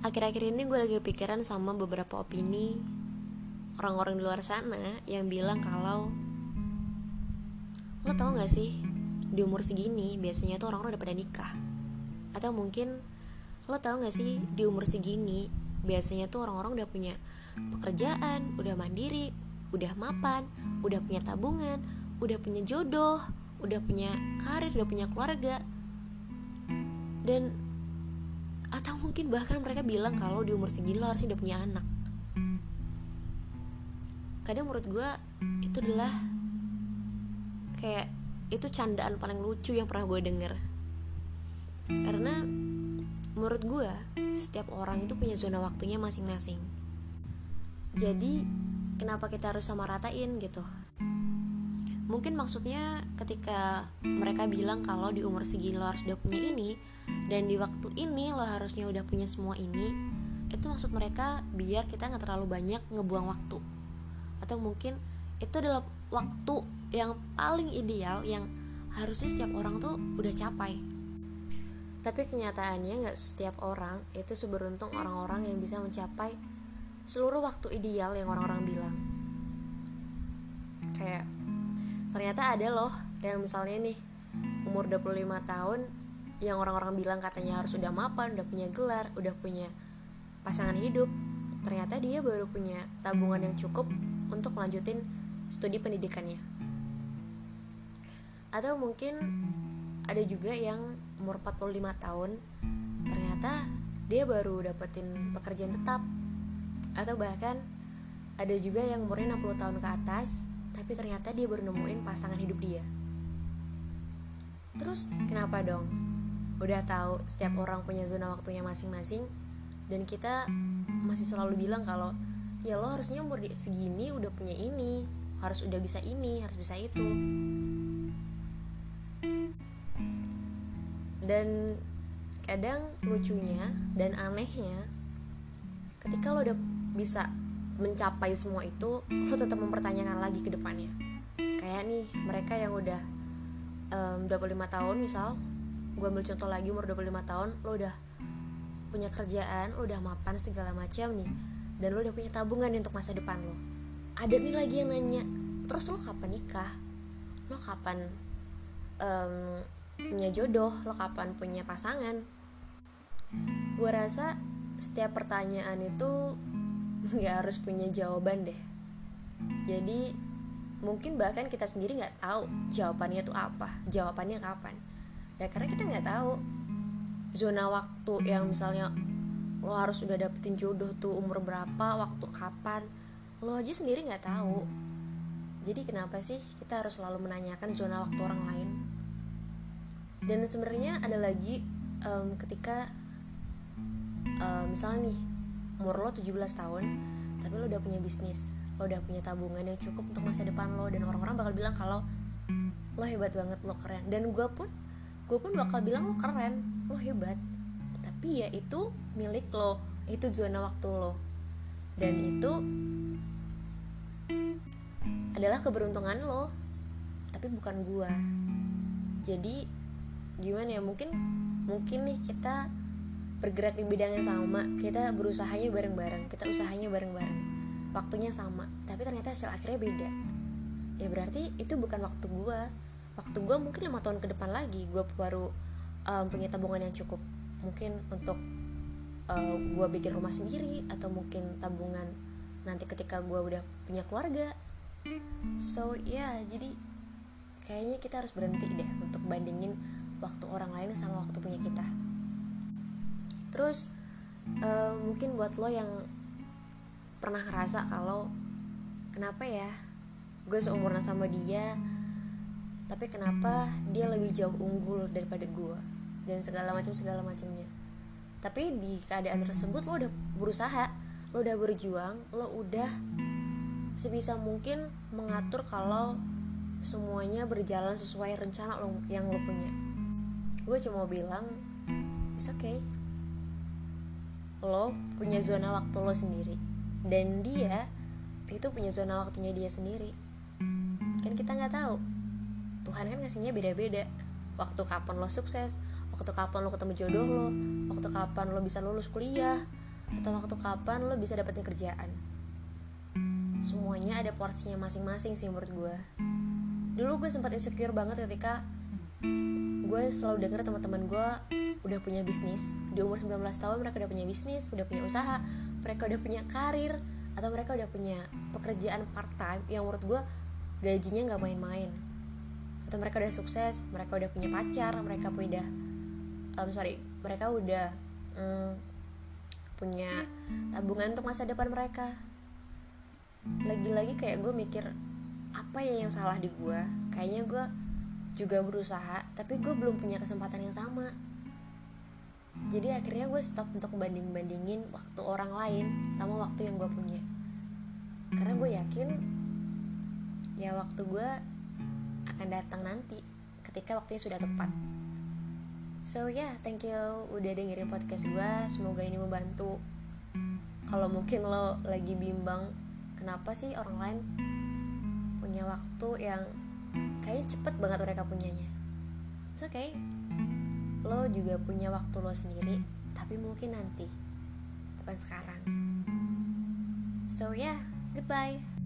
akhir-akhir ini gue lagi kepikiran sama beberapa opini orang-orang di luar sana yang bilang kalau lo tau gak sih di umur segini biasanya tuh orang-orang udah pada nikah. Atau mungkin lo tau gak sih di umur segini biasanya tuh orang-orang udah punya pekerjaan udah mandiri udah mapan udah punya tabungan udah punya jodoh udah punya karir udah punya keluarga. Dan atau mungkin bahkan mereka bilang kalau di umur segini lo harusnya udah punya anak. Kadang menurut gue itu adalah kayak itu candaan paling lucu yang pernah gue denger. Karena menurut gue setiap orang itu punya zona waktunya masing-masing. Jadi kenapa kita harus sama ratain gitu mungkin maksudnya ketika mereka bilang kalau di umur segini lo harus udah punya ini dan di waktu ini lo harusnya udah punya semua ini itu maksud mereka biar kita nggak terlalu banyak ngebuang waktu. Atau mungkin itu adalah waktu yang paling ideal yang harusnya setiap orang tuh udah capai. Tapi kenyataannya nggak setiap orang itu seberuntung orang-orang yang bisa mencapai seluruh waktu ideal yang orang-orang bilang. Kayak ternyata ada loh yang misalnya nih umur 25 tahun yang orang-orang bilang katanya harus udah mapan, udah punya gelar, udah punya pasangan hidup. Ternyata dia baru punya tabungan yang cukup untuk melanjutin studi pendidikannya. Atau mungkin ada juga yang umur 45 tahun ternyata dia baru dapetin pekerjaan tetap. Atau bahkan ada juga yang umurnya 60 tahun ke atas tapi ternyata dia baru nemuin pasangan hidup dia. Terus kenapa dong? Udah tahu setiap orang punya zona waktunya masing-masing dan kita masih selalu bilang kalau ya lo harusnya umur segini udah punya ini harus udah bisa ini harus bisa itu. Dan kadang lucunya dan anehnya ketika lo udah bisa mencapai semua itu lo tetap mempertanyakan lagi ke depannya. Kayak nih mereka yang udah um, 25 tahun misal gue ambil contoh lagi umur 25 tahun lo udah punya kerjaan lo udah mapan segala macam nih dan lo udah punya tabungan untuk masa depan lo. Ada nih lagi yang nanya terus lo kapan nikah? Lo kapan um, punya jodoh? Lo kapan punya pasangan? Gue rasa setiap pertanyaan itu nggak harus punya jawaban deh. Jadi mungkin bahkan kita sendiri nggak tahu jawabannya itu apa jawabannya kapan. Ya karena kita nggak tahu zona waktu yang misalnya lo harus udah dapetin jodoh tuh umur berapa waktu kapan lo aja sendiri nggak tahu. Jadi kenapa sih kita harus selalu menanyakan zona waktu orang lain? Dan sebenarnya ada lagi um, ketika um, misalnya nih umur lo 17 tahun tapi lo udah punya bisnis lo udah punya tabungan yang cukup untuk masa depan lo dan orang-orang bakal bilang kalau lo hebat banget lo keren. Dan gue pun gue pun bakal bilang lo keren lo hebat. Tapi ya itu milik lo itu zona waktu lo. Dan itu adalah keberuntungan lo tapi bukan gue jadi gimana ya mungkin mungkin nih kita bergerak di bidang yang sama kita berusahanya bareng-bareng kita usahanya bareng-bareng. Waktunya sama tapi ternyata hasil akhirnya beda. Ya berarti itu bukan waktu gue waktu gue mungkin lima tahun ke depan lagi gue baru um, punya tabungan yang cukup. Mungkin untuk uh, gue bikin rumah sendiri atau mungkin tabungan nanti ketika gue udah punya keluarga. So ya yeah, jadi kayaknya kita harus berhenti deh untuk bandingin waktu orang lain sama waktu punya kita terus uh, mungkin buat lo yang pernah ngerasa kalau kenapa ya gue seumuran sama dia tapi kenapa dia lebih jauh unggul daripada gue dan segala macam segala macamnya. Tapi di keadaan tersebut lo udah berusaha lo udah berjuang lo udah sebisa mungkin mengatur kalau semuanya berjalan sesuai rencana lo yang lo punya. Gue cuma bilang it's okay lo punya zona waktu lo sendiri. Dan dia itu punya zona waktunya dia sendiri. Kan kita nggak tahu. Tuhan kan ngasihnya beda-beda. Waktu kapan lo sukses? Waktu kapan lo ketemu jodoh lo? Waktu kapan lo bisa lulus kuliah? Atau waktu kapan lo bisa dapetin kerjaan? Semuanya ada porsinya masing-masing sih menurut gue dulu gue sempat insecure banget ketika gue selalu denger teman-teman gue udah punya bisnis. Di umur 19 tahun mereka udah punya bisnis udah punya usaha mereka udah punya karir atau mereka udah punya pekerjaan part time yang menurut gue gajinya nggak main-main. Atau mereka udah sukses mereka udah punya pacar mereka udah um, sorry mereka udah um, punya tabungan untuk masa depan mereka. Lagi-lagi kayak gue mikir apa ya yang salah di gue? Kayaknya gue juga berusaha tapi gue belum punya kesempatan yang sama jadi akhirnya gue stop untuk banding-bandingin waktu orang lain sama waktu yang gue punya karena gue yakin ya waktu gue akan datang nanti ketika waktunya sudah tepat. So ya, yeah, thank you udah dengerin podcast gue. Semoga ini membantu. Kalau mungkin lo lagi bimbang, kenapa sih orang lain punya waktu yang kayaknya cepet banget mereka punyanya. It's okay. Lo juga punya waktu lo sendiri, tapi mungkin nanti, bukan sekarang. So yeah, goodbye.